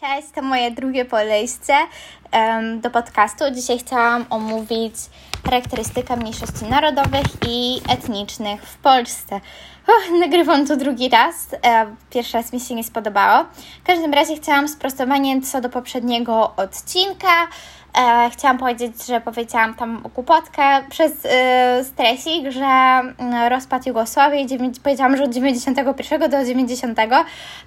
Cześć, to moje drugie podejście um, do podcastu. Dzisiaj chciałam omówić charakterystykę mniejszości narodowych i etnicznych w Polsce. Nagrywam to drugi raz. E, pierwszy raz mi się nie spodobało. W każdym razie chciałam sprostowanie co do poprzedniego odcinka. E, chciałam powiedzieć, że powiedziałam tam kłopotkę przez e, stresik, że e, rozpad Jugosławii, powiedziałam, że od 91 do 90.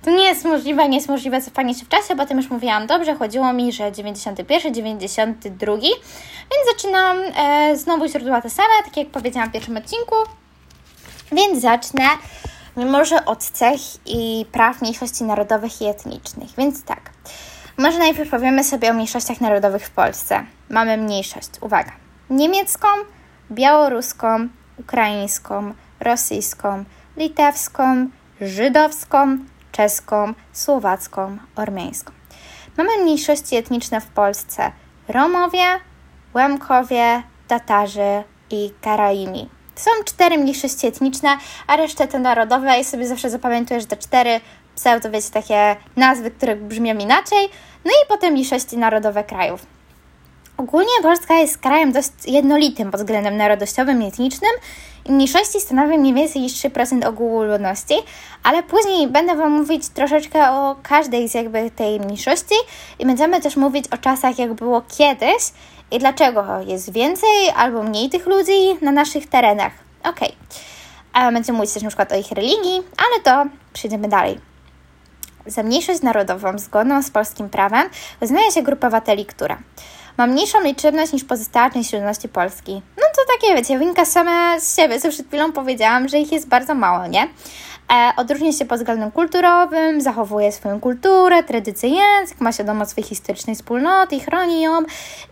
To nie jest możliwe, nie jest możliwe cofanie się w czasie, bo tym już mówiłam dobrze, chodziło mi, że 91, 92, więc zaczynam e, znowu źródła te same, tak jak powiedziałam w pierwszym odcinku, więc zacznę mimo że od cech i praw mniejszości narodowych i etnicznych. Więc tak, może najpierw powiemy sobie o mniejszościach narodowych w Polsce. Mamy mniejszość, uwaga, niemiecką, białoruską, ukraińską, rosyjską, litewską, żydowską, czeską, słowacką, ormiańską. Mamy mniejszości etniczne w Polsce Romowie, Łemkowie, Tatarzy i Karaimi. Są cztery mniejszości etniczne, a resztę te narodowe i sobie zawsze zapamiętuję, że te cztery pseudo, wiecie, takie nazwy, które brzmią inaczej, no i potem mniejszości narodowe krajów. Ogólnie Polska jest krajem dość jednolitym pod względem narodowościowym i etnicznym mniejszości stanowią mniej więcej niż 3% ogółu ludności, ale później będę Wam mówić troszeczkę o każdej z jakby tej mniejszości i będziemy też mówić o czasach jak było kiedyś i dlaczego jest więcej albo mniej tych ludzi na naszych terenach. Ok. A będziemy mówić też na przykład o ich religii, ale to przejdziemy dalej. Za mniejszość narodową zgodną z polskim prawem uznaje się grupa obywateli, która ma mniejszą liczebność niż pozostała część ludności Polski. No to takie, wiecie, wynika same z siebie, co przed chwilą powiedziałam, że ich jest bardzo mało, nie? E, odróżnia się pod względem kulturowym, zachowuje swoją kulturę, tradycję, język, ma świadomość swojej historycznej wspólnoty chroni ją.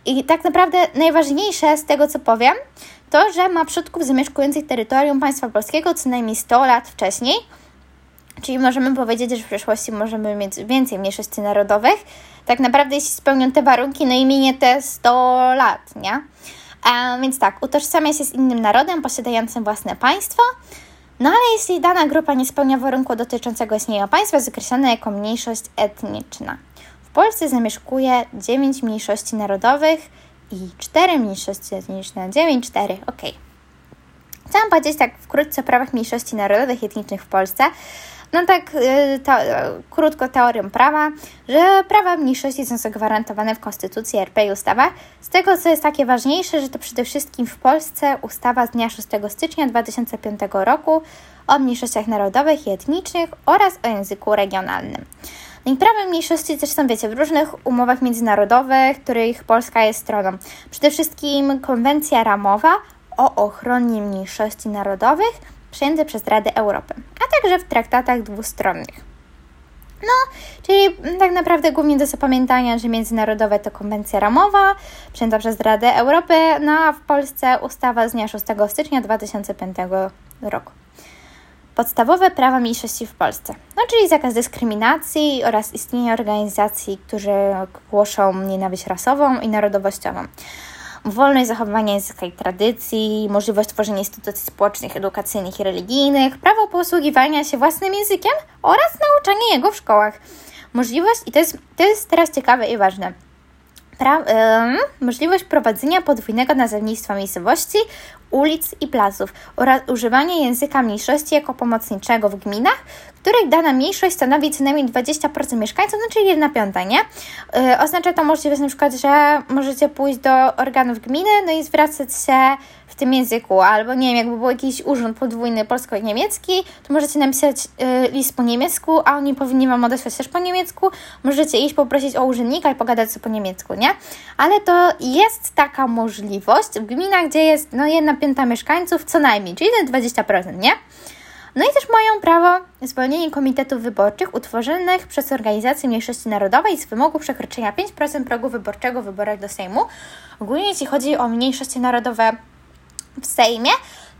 I tak naprawdę najważniejsze z tego, co powiem, to, że ma przodków zamieszkujących terytorium państwa polskiego co najmniej 100 lat wcześniej, Czyli możemy powiedzieć, że w przyszłości możemy mieć więcej mniejszości narodowych. Tak naprawdę, jeśli spełnią te warunki, no i minie te 100 lat, nie? A więc tak, utożsamia się z innym narodem posiadającym własne państwo. No ale jeśli dana grupa nie spełnia warunku dotyczącego istnienia państwa, jest określona jako mniejszość etniczna. W Polsce zamieszkuje 9 mniejszości narodowych i 4 mniejszości etniczne. 9, 4, ok. Chciałam powiedzieć tak wkrótce o prawach mniejszości narodowych i etnicznych w Polsce. No tak y, to, krótko teorią prawa, że prawa mniejszości są zagwarantowane w Konstytucji RP i ustawach. Z tego, co jest takie ważniejsze, że to przede wszystkim w Polsce ustawa z dnia 6 stycznia 2005 roku o mniejszościach narodowych i etnicznych oraz o języku regionalnym. No i prawa mniejszości też są, wiecie, w różnych umowach międzynarodowych, których Polska jest stroną. Przede wszystkim konwencja ramowa o ochronie mniejszości narodowych przyjęte przez Radę Europy, a także w traktatach dwustronnych. No, czyli tak naprawdę głównie do zapamiętania, że międzynarodowe to konwencja ramowa przyjęta przez Radę Europy, no a w Polsce ustawa z dnia 6 stycznia 2005 roku. Podstawowe prawa mniejszości w Polsce, no czyli zakaz dyskryminacji oraz istnienie organizacji, które głoszą nienawiść rasową i narodowościową wolność zachowywania języka i tradycji, możliwość tworzenia instytucji społecznych, edukacyjnych i religijnych, prawo posługiwania się własnym językiem oraz nauczanie jego w szkołach. Możliwość, i to jest, to jest teraz ciekawe i ważne, pra, możliwość prowadzenia podwójnego nazewnictwa miejscowości, ulic i placów oraz używanie języka mniejszości jako pomocniczego w gminach, których dana mniejszość stanowi co najmniej 20% mieszkańców, no czyli 1 piąta, nie? Yy, oznacza to możliwość na przykład, że możecie pójść do organów gminy, no i zwracać się w tym języku, albo nie wiem, jakby był jakiś urząd podwójny polsko-niemiecki, to możecie napisać yy, list po niemiecku, a oni powinni Wam odesłać też po niemiecku. Możecie iść poprosić o urzędnika i pogadać sobie po niemiecku, nie? Ale to jest taka możliwość w gminach, gdzie jest no jedna piąta mieszkańców co najmniej, czyli 20%, nie? No i też mają prawo zwolnienie komitetów wyborczych utworzonych przez organizacje mniejszości narodowej z wymogu przekroczenia 5% progu wyborczego w wyborach do Sejmu. Ogólnie jeśli chodzi o mniejszości narodowe w Sejmie,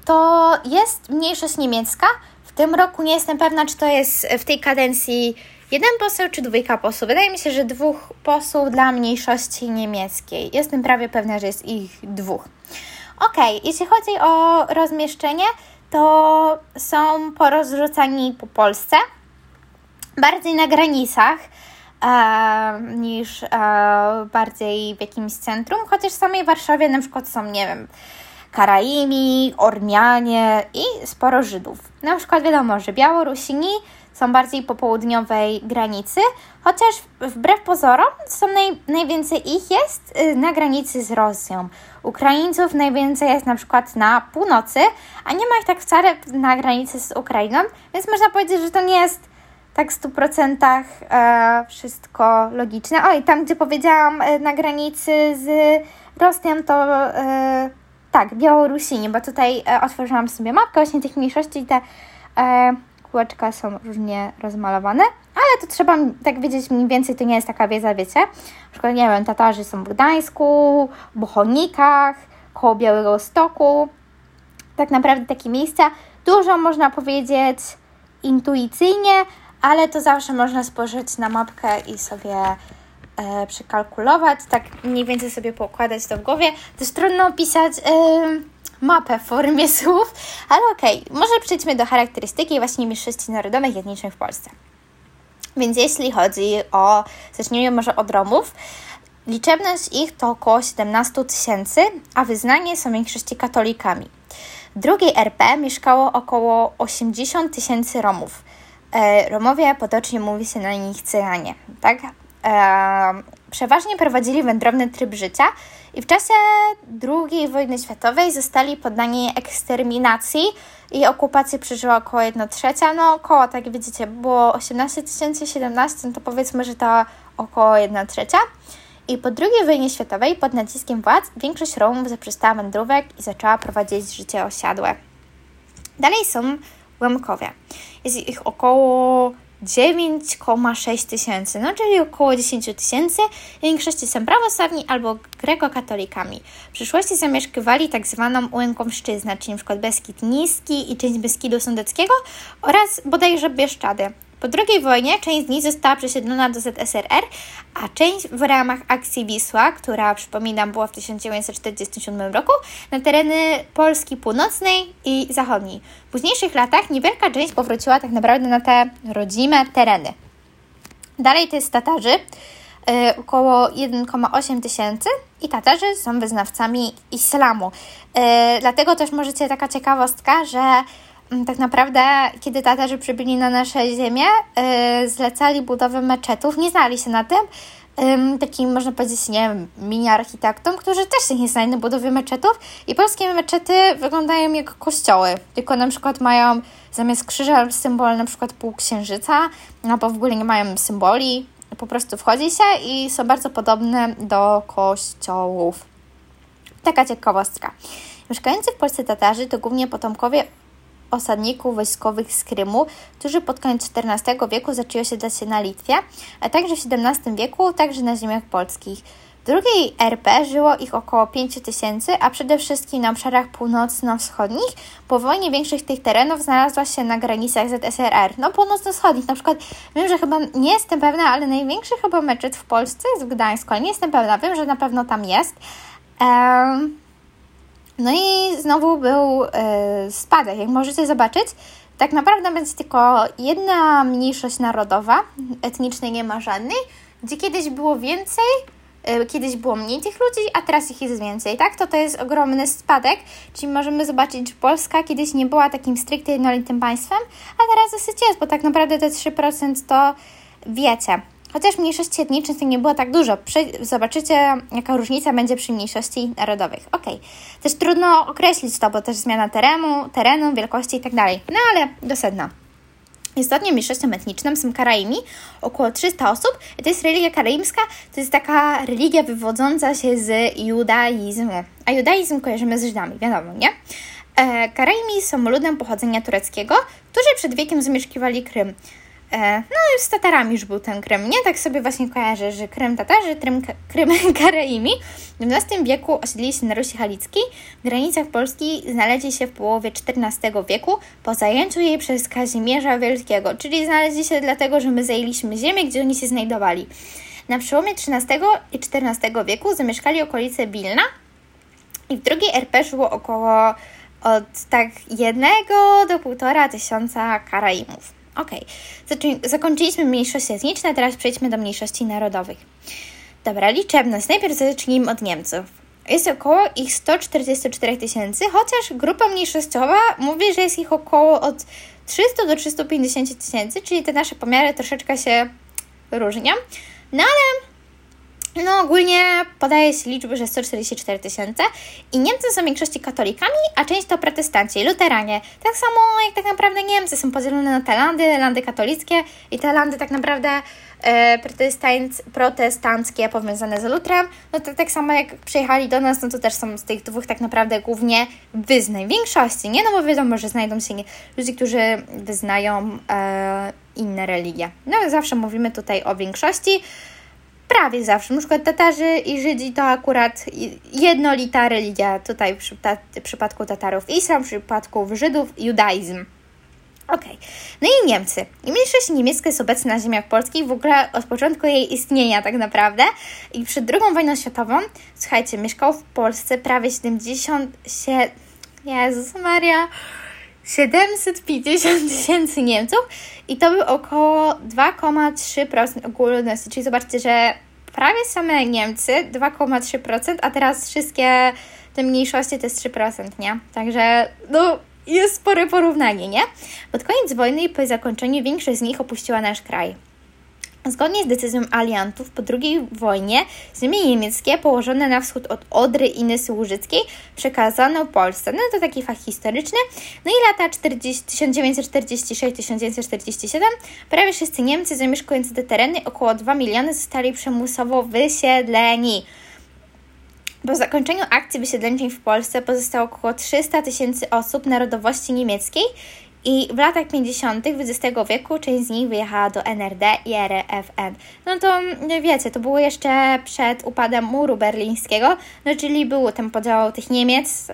to jest mniejszość niemiecka. W tym roku nie jestem pewna, czy to jest w tej kadencji jeden poseł czy dwójka posłów. Wydaje mi się, że dwóch posłów dla mniejszości niemieckiej. Jestem prawie pewna, że jest ich dwóch. Ok, jeśli chodzi o rozmieszczenie, to są porozrzucani po Polsce, bardziej na granicach. e, niż e, bardziej w jakimś centrum, chociaż w samej Warszawie na przykład są, nie wiem, Karaimi, Ormianie i sporo Żydów. Na przykład wiadomo, że Białorusini są bardziej po południowej granicy, chociaż wbrew pozorom są naj, najwięcej ich jest y, na granicy z Rosją. Ukraińców najwięcej jest na przykład na północy, a nie ma ich tak wcale na granicy z Ukrainą, więc można powiedzieć, że to nie jest tak w 100% e, wszystko logiczne. O i tam, gdzie powiedziałam e, na granicy z Rosją, to e, tak, Białorusini, bo tutaj e, otworzyłam sobie mapkę właśnie tych mniejszości i te e, kółeczka są różnie rozmalowane, ale to trzeba tak wiedzieć mniej więcej, to nie jest taka wiedza, wiecie. Na przykład, nie wiem, Tatarzy są w Gdańsku, Bochonikach, koło Białego Stoku. Tak naprawdę takie miejsca dużo można powiedzieć intuicyjnie, ale to zawsze można spojrzeć na mapkę i sobie e, przekalkulować, tak mniej więcej sobie poukładać to w głowie. Też trudno opisać mapę w formie słów, ale okej, okay. może przejdźmy do charakterystyki właśnie mniejszości narodowych i etnicznych w Polsce. Więc jeśli chodzi o, zacznijmy może od Romów, liczebność ich to około 17 tysięcy, a wyznanie są w większości katolikami. W drugiej RP mieszkało około 80 tysięcy Romów. E, Romowie potocznie mówi się na nich Cyjanie, tak? Przeważnie prowadzili wędrowny tryb życia i w czasie II wojny światowej zostali poddani eksterminacji i okupacji przeżyła około 1 trzecia, no około, tak widzicie, było 18 tysięcy, 17, no to powiedzmy, że to około 1 trzecia. I po II wojnie światowej pod naciskiem władz większość Romów zaprzestała wędrówek i zaczęła prowadzić życie osiadłe. Dalej są Łemkowie. Jest ich około 9,6 tysięcy, no czyli około 10 tysięcy. W większości są prawosławni albo grekokatolikami. W przyszłości zamieszkiwali tak zwaną Łękomszczyznę, czyli np. Beskid Niski i część Beskidu Sądeckiego oraz bodajże Bieszczady. Po II wojnie część z nich została przesiedlona do ZSRR, a część w ramach akcji Wisła, która przypominam była w 1947 roku, na tereny Polski północnej i zachodniej. W późniejszych latach niewielka część powróciła tak naprawdę na te rodzime tereny. Dalej to jest Tatarzy, yy, około 1,8 tysięcy i Tatarzy są wyznawcami islamu. Yy, dlatego też możecie taka ciekawostka, że tak naprawdę, kiedy Tatarzy przybyli na nasze ziemię, yy, zlecali budowę meczetów, nie znali się na tym, yy, takim, można powiedzieć, nie wiem, mini architektom, którzy też się nie znali na budowie meczetów i polskie meczety wyglądają jak kościoły, tylko na przykład mają zamiast krzyża symbol na przykład półksiężyca, albo w ogóle nie mają symboli, po prostu wchodzi się i są bardzo podobne do kościołów. Taka ciekawostka. Mieszkający w Polsce Tatarzy to głównie potomkowie osadników wojskowych z Krymu, którzy pod koniec XIV wieku zaczęli osiedlać się na Litwie, a także w XVII wieku także na ziemiach polskich. W drugiej RP żyło ich około 5 tysięcy, a przede wszystkim na obszarach północno-wschodnich. Po wojnie większość tych terenów znalazła się na granicach ZSRR. No północno-wschodnich, na przykład wiem, że chyba nie jestem pewna, ale największy chyba meczet w Polsce jest w Gdańsku, ale nie jestem pewna, wiem, że na pewno tam jest. Um, no i znowu był yy, spadek. Jak możecie zobaczyć, tak naprawdę będzie tylko jedna mniejszość narodowa, etnicznej nie ma żadnej, gdzie kiedyś było więcej, yy, kiedyś było mniej tych ludzi, a teraz ich jest więcej, tak? To to jest ogromny spadek, czyli możemy zobaczyć, że Polska kiedyś nie była takim stricte jednolitym państwem, a teraz dosyć jest, bo tak naprawdę te 3% to wiecie. Chociaż mniejszości etnicznych nie było tak dużo. zobaczycie, jaka różnica będzie przy mniejszości narodowych. Ok, też trudno określić to, bo też zmiana terenu, terenu wielkości tak dalej. No ale do sedna. Istotnie mniejszością etniczną są Karaimi, około 300 osób. To jest religia karaimska, to jest taka religia wywodząca się z judaizmu. A judaizm kojarzymy z Żydami, wiadomo, nie? E, Karaimi są ludem pochodzenia tureckiego, którzy przed wiekiem zamieszkiwali Krym. E, no i z Tatarami już był ten Krym, nie? Tak sobie właśnie kojarzę, że Krym Tatarzy, Krym, Krym Karaimi w XII wieku osiedlili się na Rusi Halickiej. W granicach Polski znaleźli się w połowie XIV wieku po zajęciu jej przez Kazimierza Wielkiego, czyli znaleźli się dlatego, że my zajęliśmy ziemię, gdzie oni się znajdowali. Na przełomie XIII i XIV wieku zamieszkali okolice Wilna i w drugiej RP żyło około od tak jednego do półtora tysiąca Karaimów. Okay. zakończyliśmy mniejszości etniczne, teraz przejdźmy do mniejszości narodowych. Dobra, liczebność. Najpierw zacznijmy od Niemców. Jest około ich 144 tysięcy, chociaż grupa mniejszościowa mówi, że jest ich około od 300 do 350 tysięcy, czyli te nasze pomiary troszeczkę się różnią. No ale no ogólnie podaje się liczby, że 144 tysiące i Niemcy są w większości katolikami, a część to protestanci, luteranie. Tak samo jak tak naprawdę Niemcy są podzielone na te landy, landy katolickie i te landy tak naprawdę e, protestanckie powiązane z lutrem. No to tak samo jak przyjechali do nas, no to też są z tych dwóch tak naprawdę głównie wyznań. W większości, nie? No bo wiadomo, że znajdą się ludzie, którzy wyznają e, inne religie. No zawsze mówimy tutaj o większości prawie zawsze. Na przykład Tatarzy i Żydzi to akurat jednolita religia. Tutaj w, przypadku Tatarów islam, w przypadku Żydów judaizm. Ok. No i Niemcy. I mniejszość niemiecka jest obecna na ziemiach polskich w ogóle od początku jej istnienia tak naprawdę. I przed II wojną światową, słuchajcie, mieszkało w Polsce prawie 70 się... Jezus Maria... 750 tysięcy Niemców i to był około 2,3% ogólności. Czyli zobaczcie, że prawie same Niemcy 2,3%, a teraz wszystkie te mniejszości to jest 3%, nie? Także no jest spore porównanie, nie? Pod koniec wojny i po zakończeniu większość z nich opuściła nasz kraj. Zgodnie z decyzją aliantów po II wojnie ziemie niemieckie położone na wschód od Odry i Nysy Łużyckiej przekazano Polsce. No to taki fakt historyczny. No i lata 1946-1947 prawie wszyscy Niemcy zamieszkujący te tereny, około 2 miliony, zostali przymusowo wysiedleni. Po zakończeniu akcji wysiedleńczej w Polsce pozostało około 300 tysięcy osób narodowości niemieckiej i w latach 50. XX wieku część z nich wyjechała do NRD i RFN. No to wiecie, to było jeszcze przed upadem muru berlińskiego, no czyli był ten podział tych Niemiec,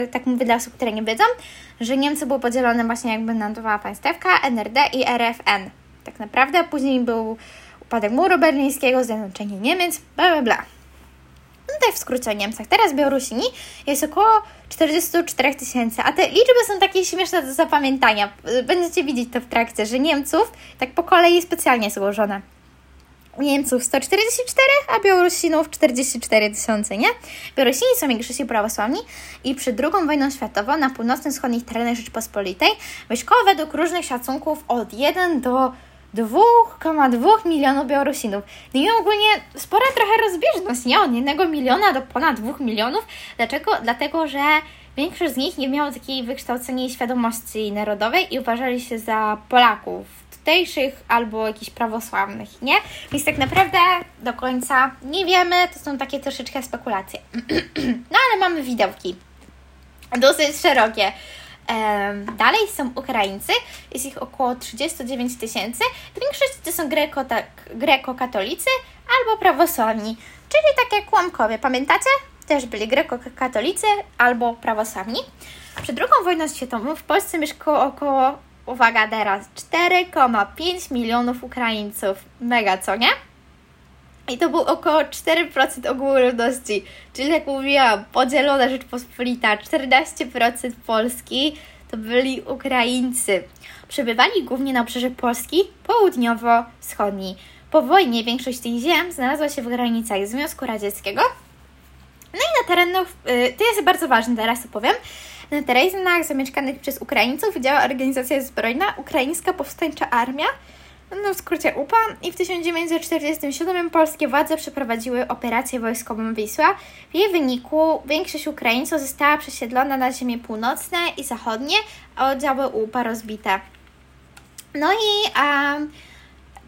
yy, tak mówię dla osób, które nie wiedzą, że Niemcy były podzielone właśnie jakby na dwa państewka, NRD i RFN. Tak naprawdę później był upadek muru berlińskiego, zjednoczenie Niemiec, bla bla bla. No tak w skrócie o Niemcach. Teraz Białorusini jest około 44 tysięcy, a te liczby są takie śmieszne do zapamiętania. Będziecie widzieć to w trakcie, że Niemców tak po kolei specjalnie złożone. Niemców 144, a Białorusinów 44 tysiące, nie? Białorusini są większości prawosławni i przed II wojną światową na północno-wschodnich terenach Rzeczypospolitej mieszkało według różnych szacunków od 1 do 2,2 milionów Białorusinów. No i ogólnie spora trochę rozbieżność, nie? Od 1 miliona do ponad 2 milionów. Dlaczego? Dlatego, że większość z nich nie miało takiej wykształconej świadomości narodowej i uważali się za Polaków tutejszych albo jakichś prawosławnych, nie? Więc tak naprawdę do końca nie wiemy, to są takie troszeczkę spekulacje. no ale mamy widełki. Dosyć szerokie. Dalej są Ukraińcy, jest ich około 39 tysięcy. W większości to są tak, greko-katolicy albo prawosławni, czyli takie kłamkowie. Pamiętacie? Też byli greko-katolicy albo prawosławni. Przed II wojną światową w Polsce mieszkało około, uwaga teraz, 4,5 milionów Ukraińców. Mega, co nie? I to było około 4% ogółu ludności. Czyli jak mówiłam, podzielona Rzeczpospolita, 14% Polski to byli Ukraińcy. Przebywali głównie na obszarze Polski południowo-wschodniej. Po wojnie większość tych ziem znalazła się w granicach Związku Radzieckiego. No i na terenach, y, to jest bardzo ważne, teraz opowiem, na terenach zamieszkanych przez Ukraińców działa organizacja zbrojna Ukraińska Powstańcza Armia, no w skrócie UPA i w 1947 polskie władze przeprowadziły operację wojskową Wisła. W jej wyniku większość Ukraińców została przesiedlona na ziemie północne i zachodnie, a oddziały UPA rozbite. No i um,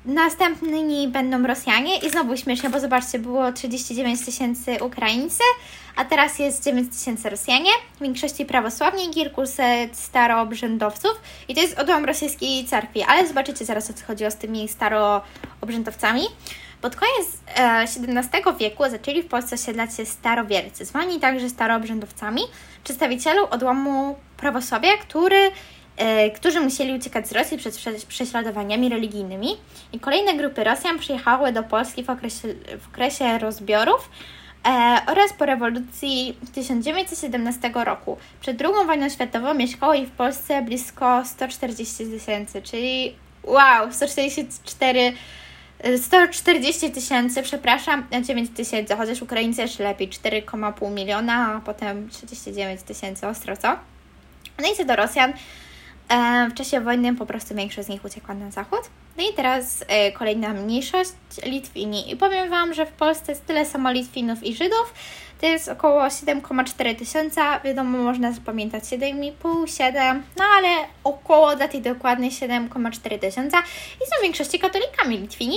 następnymi będą Rosjanie i znowu śmiesznie, bo zobaczcie, było 39 tysięcy Ukraińcy, a teraz jest 9 tysięcy Rosjanie, w większości prawosławni, kilkuset staroobrzędowców. I to jest odłam rosyjskiej cerkwi, ale zobaczycie zaraz o co chodziło z tymi staroobrzędowcami. Pod koniec XVII e, wieku zaczęli w Polsce osiedlać się starowiercy, zwani także staroobrzędowcami, przedstawicielu odłamu prawosławia, który którzy musieli uciekać z Rosji przed prześladowaniami religijnymi. I kolejne grupy Rosjan przyjechały do Polski w okresie, w okresie rozbiorów, e, oraz po rewolucji 1917 roku. Przed II wojną światową mieszkało ich w Polsce blisko 140 tysięcy, czyli Wow, 144 140 tysięcy, przepraszam, 9 tysięcy, chociaż Ukraińcy jeszcze lepiej, 4,5 miliona, a potem 39 tysięcy, ostro co? No i co do Rosjan, e, w czasie wojny po prostu większość z nich uciekła na zachód. No i teraz e, kolejna mniejszość, Litwini. I powiem Wam, że w Polsce jest tyle samo Litwinów i Żydów, to jest około 7,4 tysiąca, wiadomo, można zapamiętać 7,5, 7, no ale około daty dokładnie 7,4 tysiąca i są w większości katolikami Litwini.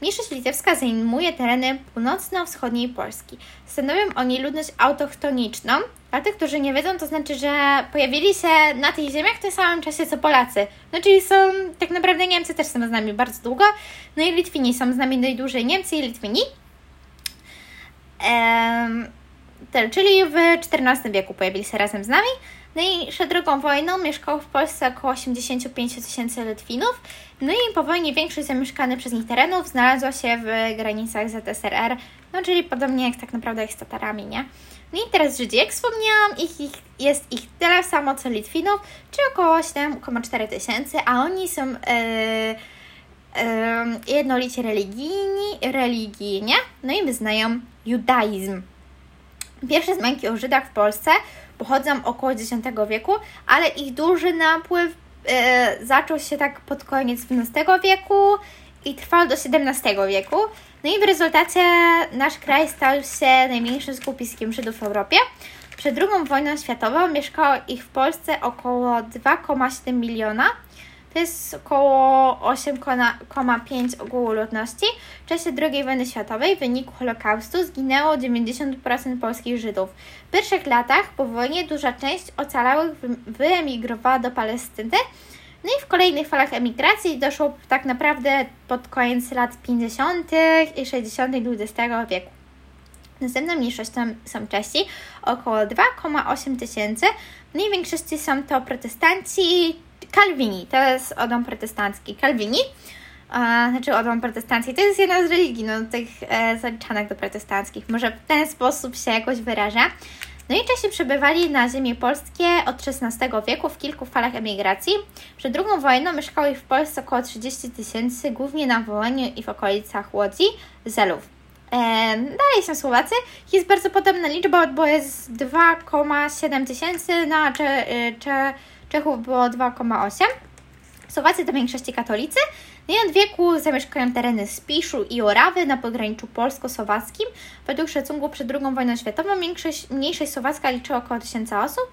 Mniejszość litewska zajmuje tereny północno-wschodniej Polski. Stanowią oni ludność autochtoniczną. Dla tych, którzy nie wiedzą, to znaczy, że pojawili się na tych ziemiach w tym samym czasie co Polacy. No czyli są, tak naprawdę Niemcy też są z nami bardzo długo, no i Litwini są z nami najdłużej, Niemcy i Litwini. Ehm, czyli w XIV wieku pojawili się razem z nami. No i przed drugą wojną mieszkało w Polsce około 85 tysięcy Litwinów. No i po wojnie większość zamieszkanych przez nich terenów znalazła się w granicach ZSRR, no czyli podobnie jak tak naprawdę jak z Tatarami, nie? No i teraz Żydzi, jak wspomniałam, ich, ich, jest ich tyle samo co Litwinów, czyli około 7,4 tysięcy, a oni są yy, yy, jednolicie religijni, religijnie, no i wyznają judaizm. Pierwsze wzmianki o Żydach w Polsce pochodzą około X wieku, ale ich duży napływ e, zaczął się tak pod koniec XII wieku i trwał do XVII wieku. No i w rezultacie nasz kraj stał się najmniejszym skupiskiem Żydów w Europie. Przed II wojną światową mieszkało ich w Polsce około 2,7 miliona, to jest około 8,5 ogółu ludności. W czasie II wojny światowej w wyniku Holokaustu zginęło 90% polskich Żydów. W pierwszych latach po wojnie duża część ocalałych wyemigrowała do Palestyny. No i w kolejnych falach emigracji doszło tak naprawdę pod koniec lat 50. i 60. XX wieku. Następną mniejszością są Czesi, około 2,8 tysięcy. No i większości są to protestanci, Kalwini, to jest odom protestancki. Kalwini, znaczy odom protestancki, to jest jedna z religii, no, tych e, zaliczanych do protestanckich. Może w ten sposób się jakoś wyraża. No i Czesi przebywali na ziemi polskie od XVI wieku w kilku falach emigracji. Przed II wojną mieszkało ich w Polsce około 30 tysięcy, głównie na Wołyniu i w okolicach Łodzi, Zelów. E, dalej są Słowacy. Jest bardzo podobna liczba, bo jest 2,7 tysięcy, no a cze, cze, Czechów było 2,8. Słowacy to w większości katolicy. No i od wieku zamieszkają tereny Spiszu i Orawy na pograniczu polsko-słowackim. Według szacunku przed II wojną światową większość, mniejszość słowacka liczyła około 1000 osób.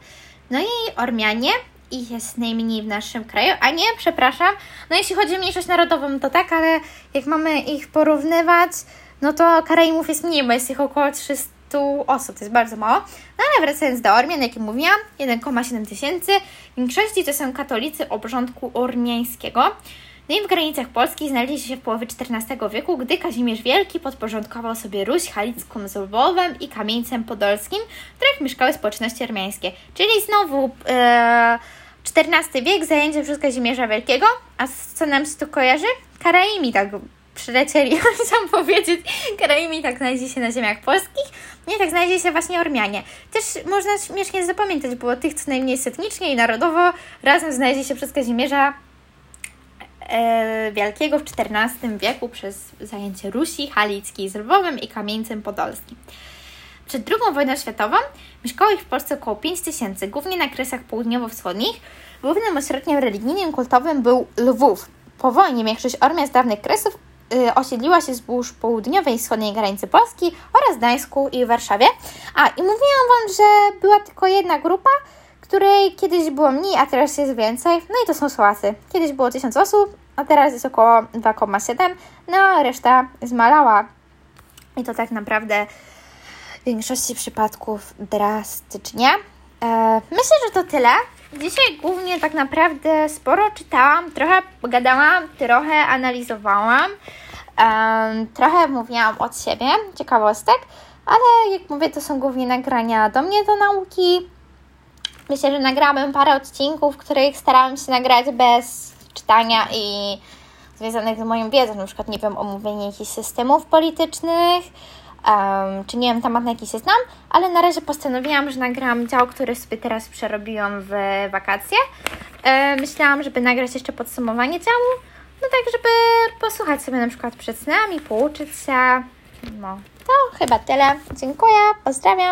No i Ormianie, ich jest najmniej w naszym kraju, a nie, przepraszam, no jeśli chodzi o mniejszość narodową to tak, ale jak mamy ich porównywać, no to Karaimów jest mniej, bo jest ich około 300 osób, to jest bardzo mało. No ale wracając do Ormian, jak mówiłam, 1,7 tysięcy. W większości to są katolicy obrządku ormiańskiego. No i w granicach Polski znaleźli się w połowie XIV wieku, gdy Kazimierz Wielki podporządkował sobie Ruś Halicką z Lwowem i Kamieńcem Podolskim, w których mieszkały społeczności armiańskie. Czyli znowu e, XIV wiek, zajęcie przez Kazimierza Wielkiego. A co nam się tu kojarzy? Karaimi tak przylecieli, chciałam powiedzieć, Karaimi tak znajdzie się na ziemiach polskich, nie tak znajdzie się właśnie Ormianie. Też można śmiesznie zapamiętać, bo tych co najmniej setnicznie i narodowo razem znajdzie się przez Kazimierza e, Wielkiego w XIV wieku przez zajęcie Rusi, Halickiej z Lwowem i Kamieńcem Podolskim. Przed II wojną światową mieszkało ich w Polsce około 5 tysięcy, głównie na kresach południowo-wschodnich. Głównym ośrodkiem religijnym kultowym był Lwów. Po wojnie większość Ormian z dawnych kresów osiedliła się wzdłuż południowej i wschodniej granicy Polski oraz Gdańsku i Warszawie. A i mówiłam Wam, że była tylko jedna grupa, której kiedyś było mniej, a teraz jest więcej. No i to są Słowacy. Kiedyś było 1000 osób, a teraz jest około 2,7, no a reszta zmalała. I to tak naprawdę w większości przypadków drastycznie. E, myślę, że to tyle. Dzisiaj głównie tak naprawdę sporo czytałam, trochę gadałam, trochę analizowałam, um, trochę mówiłam od siebie, ciekawostek, ale jak mówię, to są głównie nagrania do mnie do nauki. Myślę, że nagrałam parę odcinków, których starałam się nagrać bez czytania i związanych z moją wiedzą, na przykład, nie wiem, omówienie jakichś systemów politycznych, um, czy nie wiem, temat na jaki się znam, ale na razie postanowiłam, że nagram dział, który sobie teraz przerobiłam w wakacje. E, myślałam, żeby nagrać jeszcze podsumowanie działu, no tak, żeby posłuchać sobie na przykład przed snem i pouczyć się. No, to chyba tyle. Dziękuję, pozdrawiam.